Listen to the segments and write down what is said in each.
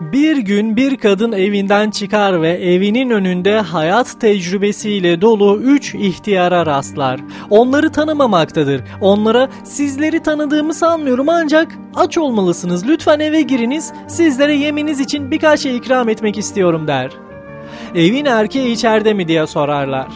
Bir gün bir kadın evinden çıkar ve evinin önünde hayat tecrübesiyle dolu üç ihtiyara rastlar. Onları tanımamaktadır. Onlara sizleri tanıdığımı sanmıyorum ancak aç olmalısınız. Lütfen eve giriniz. Sizlere yeminiz için birkaç şey ikram etmek istiyorum der. Evin erkeği içeride mi diye sorarlar.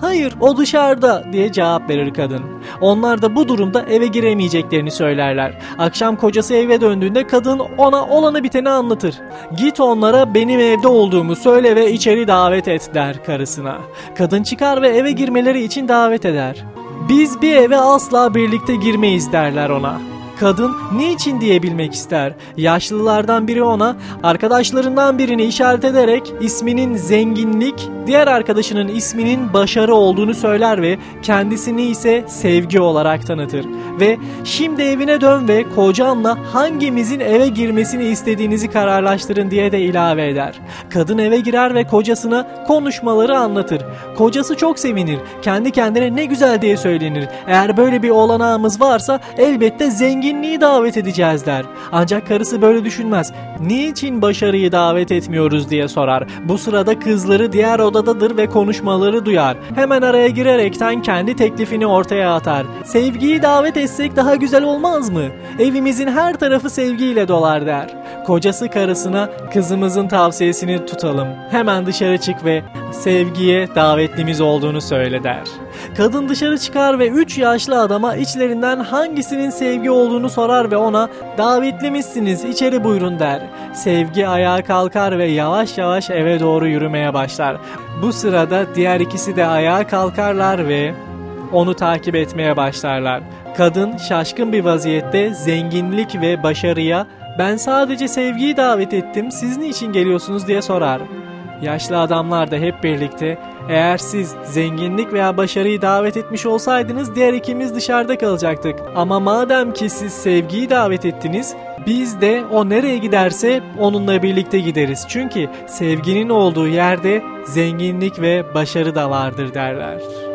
Hayır o dışarıda diye cevap verir kadın. Onlar da bu durumda eve giremeyeceklerini söylerler. Akşam kocası eve döndüğünde kadın ona olanı biteni anlatır. Git onlara benim evde olduğumu söyle ve içeri davet et der karısına. Kadın çıkar ve eve girmeleri için davet eder. Biz bir eve asla birlikte girmeyiz derler ona. Kadın niçin diyebilmek ister. Yaşlılardan biri ona arkadaşlarından birini işaret ederek isminin zenginlik, diğer arkadaşının isminin başarı olduğunu söyler ve kendisini ise sevgi olarak tanıtır. Ve şimdi evine dön ve kocanla hangimizin eve girmesini istediğinizi kararlaştırın diye de ilave eder. Kadın eve girer ve kocasına konuşmaları anlatır. Kocası çok sevinir. Kendi kendine ne güzel diye söylenir. Eğer böyle bir olanağımız varsa elbette zenginliği davet edeceğiz der. Ancak karısı böyle düşünmez. Niçin başarıyı davet etmiyoruz diye sorar. Bu sırada kızları diğer odadadır ve konuşmaları duyar. Hemen araya girerekten kendi teklifini ortaya atar. Sevgiyi davet etsek daha güzel olmaz mı? Evimizin her tarafı sevgiyle dolar der. Kocası karısına kızımızın tavsiyesini tutalım. Hemen dışarı çık ve sevgiye davetlimiz olduğunu söyle der. Kadın dışarı çıkar ve 3 yaşlı adama içlerinden hangisinin sevgi olduğunu sorar ve ona davetli misiniz içeri buyurun der. Sevgi ayağa kalkar ve yavaş yavaş eve doğru yürümeye başlar. Bu sırada diğer ikisi de ayağa kalkarlar ve onu takip etmeye başlarlar. Kadın şaşkın bir vaziyette zenginlik ve başarıya ben sadece sevgiyi davet ettim siz niçin geliyorsunuz diye sorar. Yaşlı adamlar da hep birlikte eğer siz zenginlik veya başarıyı davet etmiş olsaydınız diğer ikimiz dışarıda kalacaktık. Ama madem ki siz sevgiyi davet ettiniz biz de o nereye giderse onunla birlikte gideriz. Çünkü sevginin olduğu yerde zenginlik ve başarı da vardır derler.